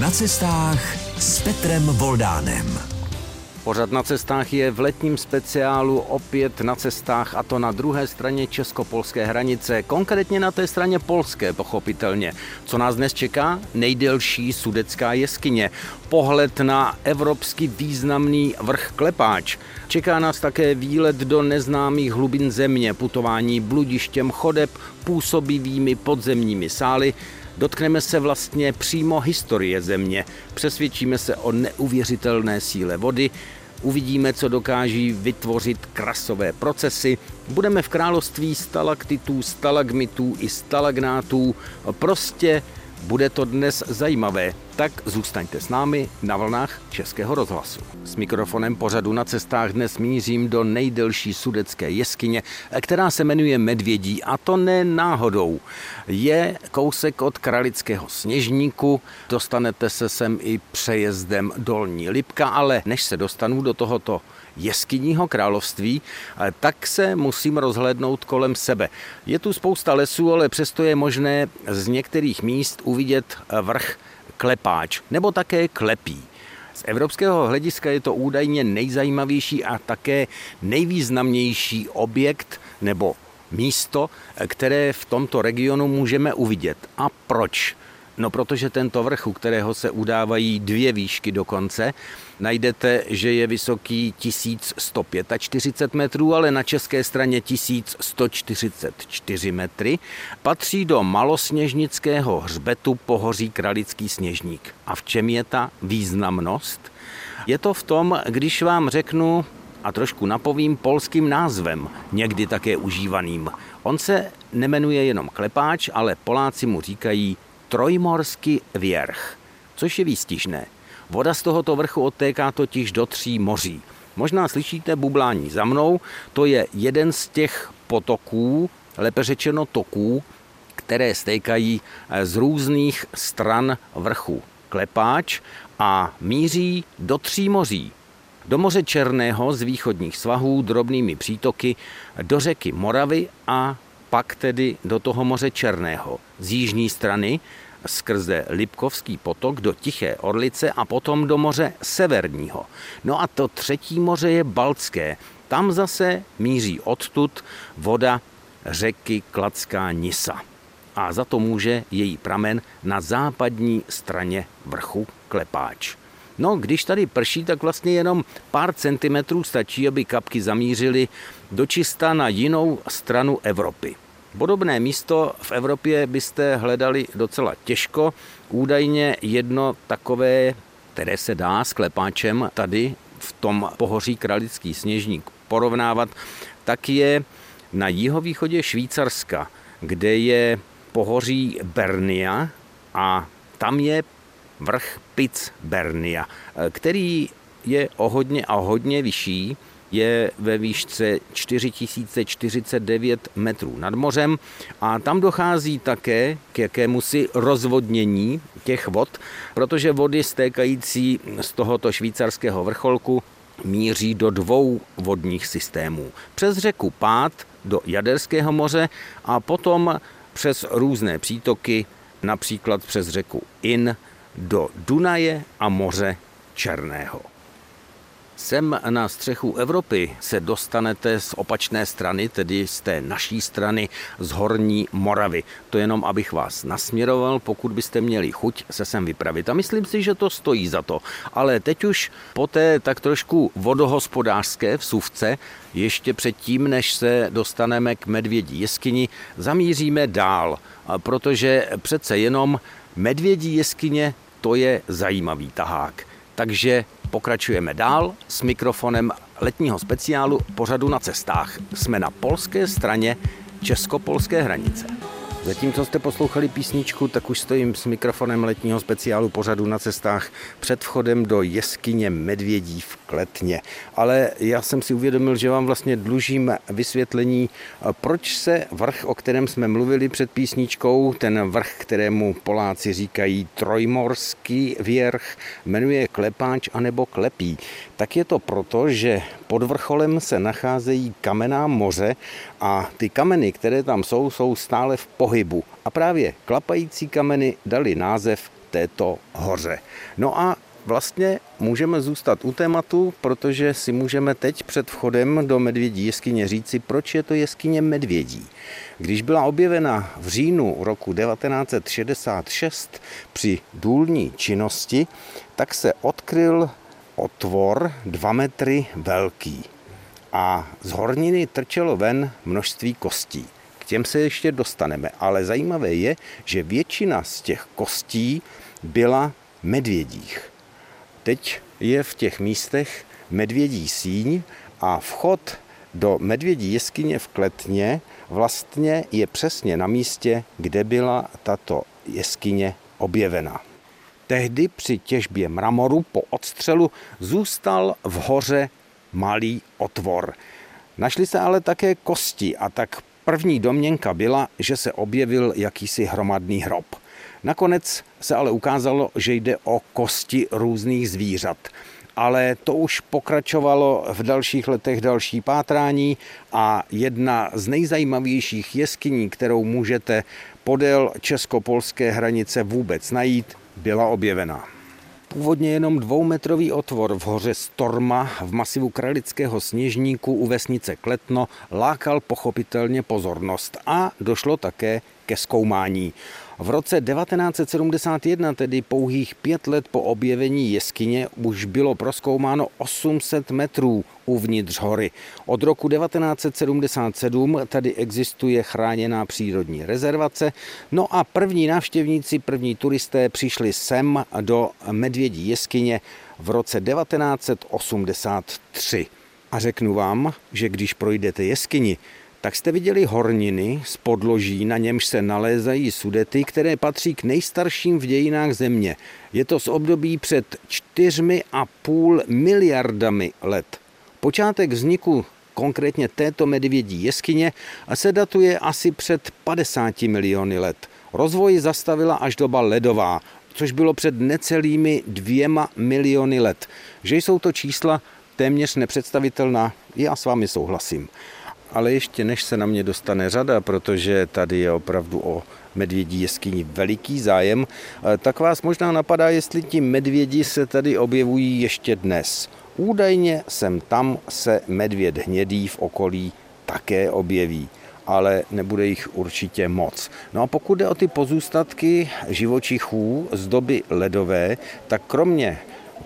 Na cestách s Petrem Voldánem. Pořad na cestách je v letním speciálu opět na cestách a to na druhé straně česko-polské hranice, konkrétně na té straně polské, pochopitelně. Co nás dnes čeká? Nejdelší sudecká jeskyně, pohled na evropsky významný vrch Klepáč. Čeká nás také výlet do neznámých hlubin země, putování bludištěm chodeb, působivými podzemními sály, Dotkneme se vlastně přímo historie země, přesvědčíme se o neuvěřitelné síle vody, uvidíme, co dokáží vytvořit krasové procesy, budeme v království stalaktitů, stalagmitů i stalagnátů, prostě bude to dnes zajímavé, tak zůstaňte s námi na vlnách Českého rozhlasu. S mikrofonem pořadu na cestách dnes mířím do nejdelší sudecké jeskyně, která se jmenuje Medvědí a to ne náhodou. Je kousek od Kralického sněžníku, dostanete se sem i přejezdem Dolní Lipka, ale než se dostanu do tohoto jeskyního království, tak se musím rozhlédnout kolem sebe. Je tu spousta lesů, ale přesto je možné z některých míst uvidět vrch Klepáč nebo také Klepí. Z evropského hlediska je to údajně nejzajímavější a také nejvýznamnější objekt nebo místo, které v tomto regionu můžeme uvidět. A proč? No protože tento vrch, u kterého se udávají dvě výšky dokonce, najdete, že je vysoký 1145 metrů, ale na české straně 1144 metry, patří do malosněžnického hřbetu pohoří Kralický sněžník. A v čem je ta významnost? Je to v tom, když vám řeknu a trošku napovím polským názvem, někdy také užívaným. On se nemenuje jenom Klepáč, ale Poláci mu říkají Trojmorský věrch, což je výstižné. Voda z tohoto vrchu odtéká totiž do tří moří. Možná slyšíte bublání za mnou, to je jeden z těch potoků, lépe řečeno toků, které stékají z různých stran vrchu Klepáč a míří do tří moří. Do moře Černého z východních svahů drobnými přítoky, do řeky Moravy a pak tedy do toho moře Černého. Z jižní strany skrze Lipkovský potok do Tiché Orlice a potom do moře Severního. No a to třetí moře je Baltské. Tam zase míří odtud voda řeky Kladská Nisa. A za to může její pramen na západní straně vrchu Klepáč. No, když tady prší, tak vlastně jenom pár centimetrů stačí, aby kapky zamířily dočista na jinou stranu Evropy. Podobné místo v Evropě byste hledali docela těžko. Údajně jedno takové, které se dá s klepáčem tady v tom pohoří Kralický sněžník porovnávat, tak je na jihovýchodě Švýcarska, kde je pohoří Bernia a tam je vrch Pic Bernia, který je o hodně a hodně vyšší je ve výšce 4049 metrů nad mořem a tam dochází také k jakémusi rozvodnění těch vod, protože vody stékající z tohoto švýcarského vrcholku míří do dvou vodních systémů. Přes řeku Pát do Jaderského moře a potom přes různé přítoky, například přes řeku In do Dunaje a moře Černého. Sem na střechu Evropy se dostanete z opačné strany, tedy z té naší strany, z Horní Moravy. To jenom, abych vás nasměroval, pokud byste měli chuť se sem vypravit. A myslím si, že to stojí za to. Ale teď už po té tak trošku vodohospodářské vsuvce, ještě předtím, než se dostaneme k Medvědí jeskyni, zamíříme dál, protože přece jenom Medvědí jeskyně to je zajímavý tahák. Takže pokračujeme dál s mikrofonem letního speciálu pořadu na cestách. Jsme na polské straně česko-polské hranice. Zatímco jste poslouchali písničku, tak už stojím s mikrofonem letního speciálu pořadu na cestách před vchodem do jeskyně Medvědí v Kletně. Ale já jsem si uvědomil, že vám vlastně dlužím vysvětlení, proč se vrch, o kterém jsme mluvili před písničkou, ten vrch, kterému Poláci říkají Trojmorský věrch, jmenuje Klepáč anebo Klepí. Tak je to proto, že pod vrcholem se nacházejí kamená moře a ty kameny, které tam jsou, jsou stále v pohybu. A právě klapající kameny dali název této hoře. No a Vlastně můžeme zůstat u tématu, protože si můžeme teď před vchodem do Medvědí jeskyně říci, proč je to jeskyně Medvědí. Když byla objevena v říjnu roku 1966 při důlní činnosti, tak se odkryl otvor 2 metry velký a z horniny trčelo ven množství kostí. Těm se ještě dostaneme, ale zajímavé je, že většina z těch kostí byla medvědích. Teď je v těch místech medvědí síň a vchod do medvědí jeskyně v Kletně vlastně je přesně na místě, kde byla tato jeskyně objevena. Tehdy při těžbě mramoru po odstřelu zůstal v hoře malý otvor. Našly se ale také kosti a tak první domněnka byla, že se objevil jakýsi hromadný hrob. Nakonec se ale ukázalo, že jde o kosti různých zvířat. Ale to už pokračovalo v dalších letech další pátrání a jedna z nejzajímavějších jeskyní, kterou můžete podél česko-polské hranice vůbec najít, byla objevena. Původně jenom dvoumetrový otvor v hoře Storma v masivu Kralického sněžníku u vesnice Kletno lákal pochopitelně pozornost a došlo také ke zkoumání. V roce 1971, tedy pouhých pět let po objevení jeskyně, už bylo proskoumáno 800 metrů uvnitř hory. Od roku 1977 tady existuje chráněná přírodní rezervace. No a první návštěvníci, první turisté přišli sem do Medvědí jeskyně v roce 1983. A řeknu vám, že když projdete jeskyni, tak jste viděli horniny z podloží, na němž se nalézají sudety, které patří k nejstarším v dějinách země. Je to z období před čtyřmi a půl miliardami let. Počátek vzniku konkrétně této medvědí jeskyně se datuje asi před 50 miliony let. Rozvoj zastavila až doba ledová, což bylo před necelými dvěma miliony let. Že jsou to čísla téměř nepředstavitelná, já s vámi souhlasím ale ještě než se na mě dostane řada, protože tady je opravdu o medvědí jeskyni veliký zájem, eh, tak vás možná napadá, jestli ti medvědi se tady objevují ještě dnes. Údajně sem tam se medvěd hnědý v okolí také objeví ale nebude jich určitě moc. No a pokud jde o ty pozůstatky živočichů z doby ledové, tak kromě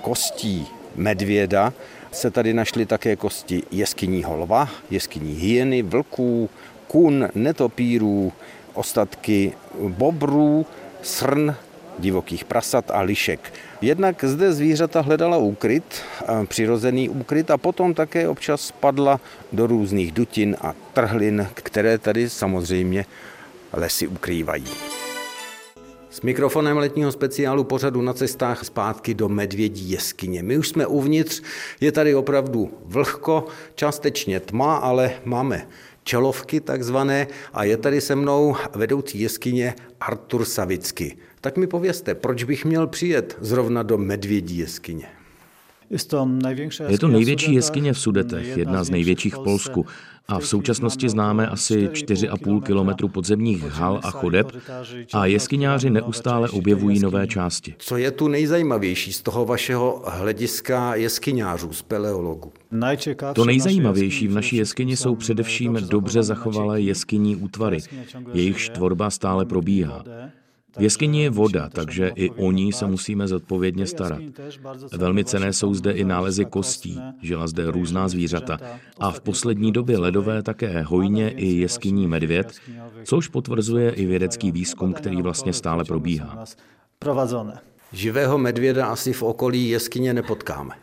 kostí medvěda se tady našly také kosti jeskyního lva, jeskyní hyeny, vlků, kun, netopírů, ostatky bobrů, srn, divokých prasat a lišek. Jednak zde zvířata hledala úkryt, přirozený úkryt a potom také občas spadla do různých dutin a trhlin, které tady samozřejmě lesy ukrývají. S mikrofonem letního speciálu pořadu na cestách zpátky do Medvědí jeskyně. My už jsme uvnitř, je tady opravdu vlhko, částečně tma, ale máme čelovky takzvané a je tady se mnou vedoucí jeskyně Artur Savicky. Tak mi povězte, proč bych měl přijet zrovna do Medvědí jeskyně? Je to největší jeskyně v Sudetech, jedna z největších v Polsku a v současnosti známe asi 4,5 kilometru podzemních hal a chodeb a jeskyňáři neustále objevují nové části. Co je tu nejzajímavější z toho vašeho hlediska jeskyňářů, z peleologu? To nejzajímavější v naší jeskyni jsou především dobře zachovalé jeskyní útvary. Jejich tvorba stále probíhá. V jeskyni je voda, takže i o ní se musíme zodpovědně starat. Velmi cené jsou zde i nálezy kostí, žila zde různá zvířata a v poslední době ledové také hojně i jeskyní medvěd, což potvrzuje i vědecký výzkum, který vlastně stále probíhá. Živého medvěda asi v okolí jeskyně nepotkáme.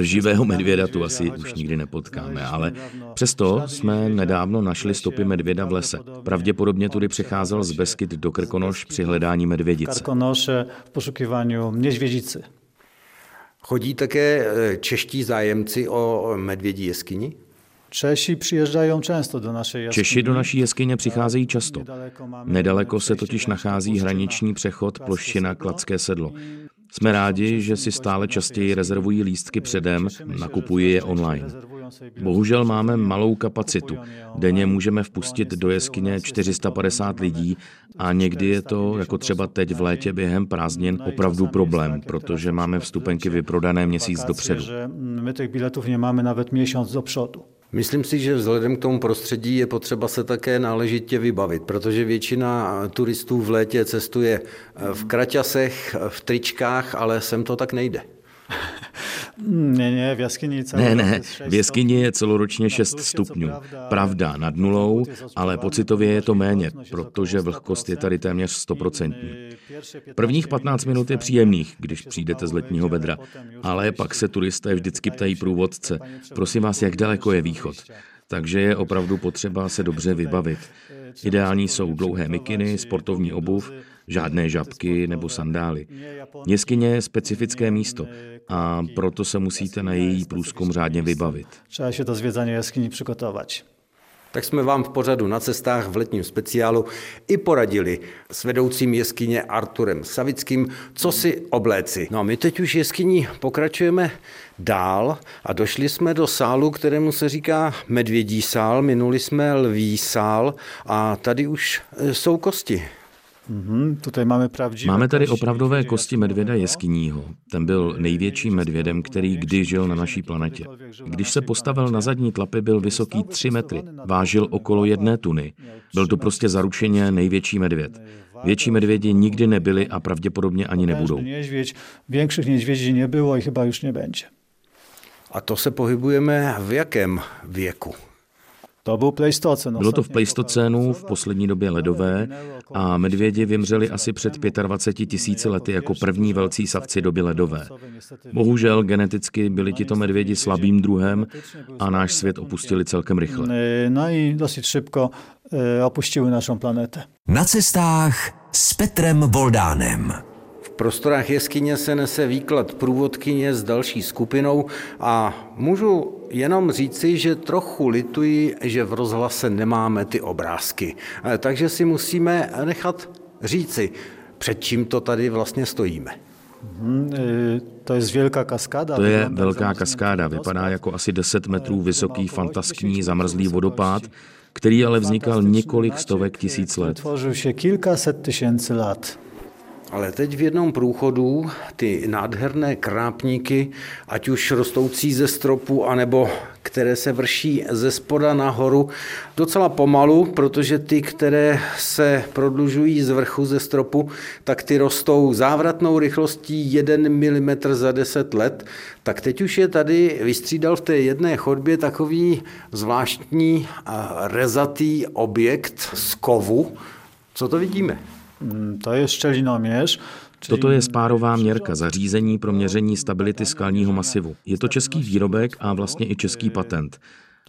Živého medvěda tu asi už nikdy nepotkáme, ale přesto jsme nedávno našli stopy medvěda v lese. Pravděpodobně tudy přecházel z Beskyt do Krkonoš při hledání medvědice. Krkonoše v poszukiwaniu niedźwiedzicy. Chodí také e, čeští zájemci o medvědí jeskyni? Češi přijíždějí často do naší jeskyně. Češi do naší jeskyně přicházejí často. Nedaleko se totiž nachází hraniční přechod plošina Kladské sedlo. Jsme rádi, že si stále častěji rezervují lístky předem, nakupují je online. Bohužel máme malou kapacitu. Denně můžeme vpustit do jeskyně 450 lidí a někdy je to, jako třeba teď v létě během prázdnin, opravdu problém, protože máme vstupenky vyprodané měsíc dopředu. My těch biletů nemáme nawet měsíc dopředu. Myslím si, že vzhledem k tomu prostředí je potřeba se také náležitě vybavit, protože většina turistů v létě cestuje v kraťasech, v tričkách, ale sem to tak nejde. Ne, ne, v jeskyni Ne, ne, v jeskyni je celoročně 6 stupňů. Pravda, nad nulou, ale pocitově je to méně, protože vlhkost je tady téměř 100%. Prvních 15 minut je příjemných, když přijdete z letního vedra, ale pak se turisté vždycky ptají průvodce, prosím vás, jak daleko je východ. Takže je opravdu potřeba se dobře vybavit. Ideální jsou dlouhé mikiny, sportovní obuv, žádné žabky nebo sandály. Jeskyně je specifické místo a proto se musíte na její průzkum řádně vybavit. Trzeba się do zwiedzania jaskini przygotować. Tak jsme vám v pořadu na cestách v letním speciálu i poradili s vedoucím jeskyně Arturem Savickým, co si obléci. No a my teď už jeskyní pokračujeme dál a došli jsme do sálu, kterému se říká medvědí sál, minuli jsme lví sál a tady už e, jsou kosti. Máme tady kości opravdové niedźwiedzia kosti medvěda jaskiniowego. jeskyního. Ten byl největším medvědem, který kdy žil na naší planetě. Když se postavil na zadní tlapy, byl vysoký 3 metry. Vážil okolo jedné tuny. Byl to prostě zaručeně největší medvěd. Větší medvědi nikdy nebyli a pravděpodobně ani nebudou. Niedźwiedzi nie było i chyba już nie będzie. A to se pohybujeme v jakém věku? To Pleistocen. Bylo to v ostatnie pleistocénu, v poslední době ledové, a medvědi vymřeli asi před 25 tisíci lety jako první velcí savci doby ledové. Bohužel geneticky byli tito medvědi slabým druhem a náš svět opustili celkem rychle. No i dosyć szybko y, opuściły naszą planetę. Na cestách s Petrem Voldánem. V prostorách jeskyně se nese výklad průvodkyně s další skupinou a můžu jenom říci, že trochu lituji, že v rozhlase nemáme ty obrázky. Eh, Takže si musíme nechat říci, před čím to tady vlastně stojíme. Mhm, y, To jest wielka kaskada. To je velká kaskáda, vypadá jako asi 10 metrů vysoký fantaskní zamrzlý vodopád, který ale vznikal několik stovek tisíc let. Tworzył się kilkaset tysięcy lat. Ale teď v jednom průchodu ty nádherné krápníky, ať už rostoucí ze stropu, anebo které se vrší ze spoda nahoru, docela pomalu, protože ty, které se prodlužují z vrchu ze stropu, tak ty rostou závratnou rychlostí 1 mm za 10 let, tak teď už je tady vystřídal v té jedné chodbě takový zvláštní rezatý objekt z kovu. Co to vidíme? Mm, To jest szczelinomierz. czyli Toto je spárová měrka, zařízení pro měření stability skalního masivu. Je to český výrobek a vlastně i český patent.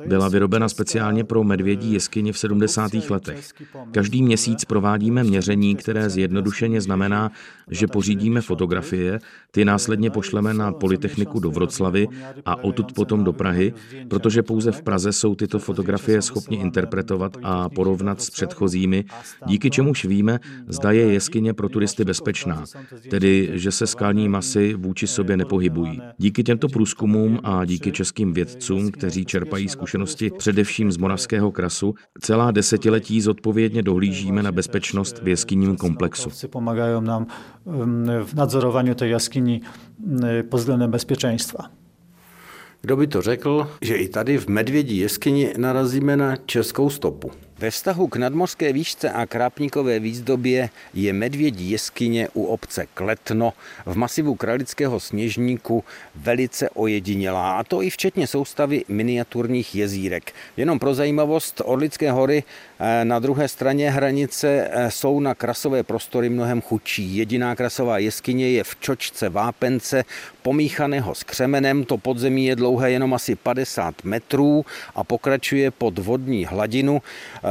Byla vyrobena speciálně pro medvědí jeskyně v 70. letech. Každý měsíc provádíme měření, které zjednodušeně znamená, že pořídíme fotografie, ty následně pošleme na Polytechniku do Vroclavy a odtud potom do Prahy, protože pouze v Praze jsou tyto fotografie schopni interpretovat a porovnat s předchozími, díky čemuž víme, zda je jeskyně pro turisty bezpečná, tedy že se skalní masy vůči sobě nepohybují. Díky těmto průzkumům a díky českým vědcům, kteří čerpají zkušenosti především z Moravského krasu, celá desetiletí zodpovědně dohlížíme na bezpečnost v jeskyním komplexu. Naukowcy pomagają nam ym, w nadzorowaniu tej jaskini y, pod względem bezpieczeństwa. Kdo by to řekl, že i tady v Medvědí jeskyni narazíme na českou stopu. Ve vztahu k nadmořské výšce a krápníkové výzdobě je Medvědí jeskyně u obce Kletno v masivu Kralického sněžníku velice ojedinělá, a to i včetně soustavy miniaturních jezírek. Jenom pro zajímavost, Orlické hory eh, na druhé straně hranice eh, jsou na krasové prostory mnohem chudší. Jediná krasová jeskyně je v Čočce Vápence, pomíchaného s křemenem. To podzemí je dlouhé jenom asi 50 metrů a pokračuje pod vodní hladinu.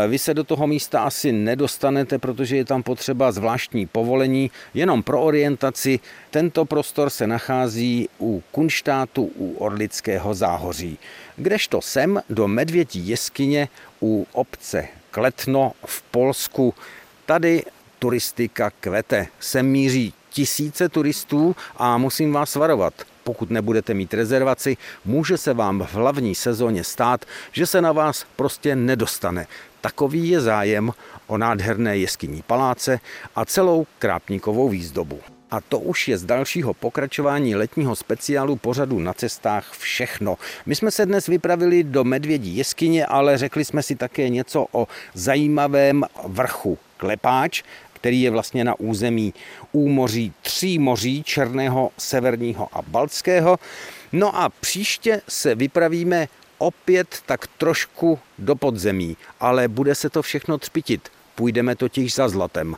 Eh, Vy se do toho místa asi nedostanete, protože je tam potřeba zvláštní povolení. Jenom pro orientaci, tento prostor se nachází u Kunštátu u Orlického záhoří. Kdežto sem do Medvědí jeskyně u obce Kletno v Polsku, tady turistika kvete. Sem míří tisíce turistů a musím vás varovat. pokud nebudete mít rezervaci, může se vám v hlavní sezóně stát, že se na vás prostě nedostane. Takový je zájem o nádherné jeskyní paláce a celou krápníkovou výzdobu. A to už je z dalšího pokračování letního speciálu pořadu na cestách všechno. My jsme se dnes vypravili do Medvědí jeskyně, ale řekli jsme si také něco o zajímavém vrchu Klepáč, který je vlastně na území úmoří tří moří, Černého, Severního a Baltského. No a příště se vypravíme opět tak trošku do podzemí, ale bude se to všechno třpitit. Půjdeme totiž za zlatem.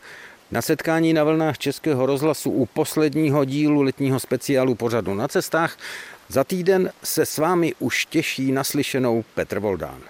Na setkání na vlnách Českého rozhlasu u posledního dílu letního speciálu pořadu na cestách za týden se s vámi už těší naslyšenou Petr Voldán.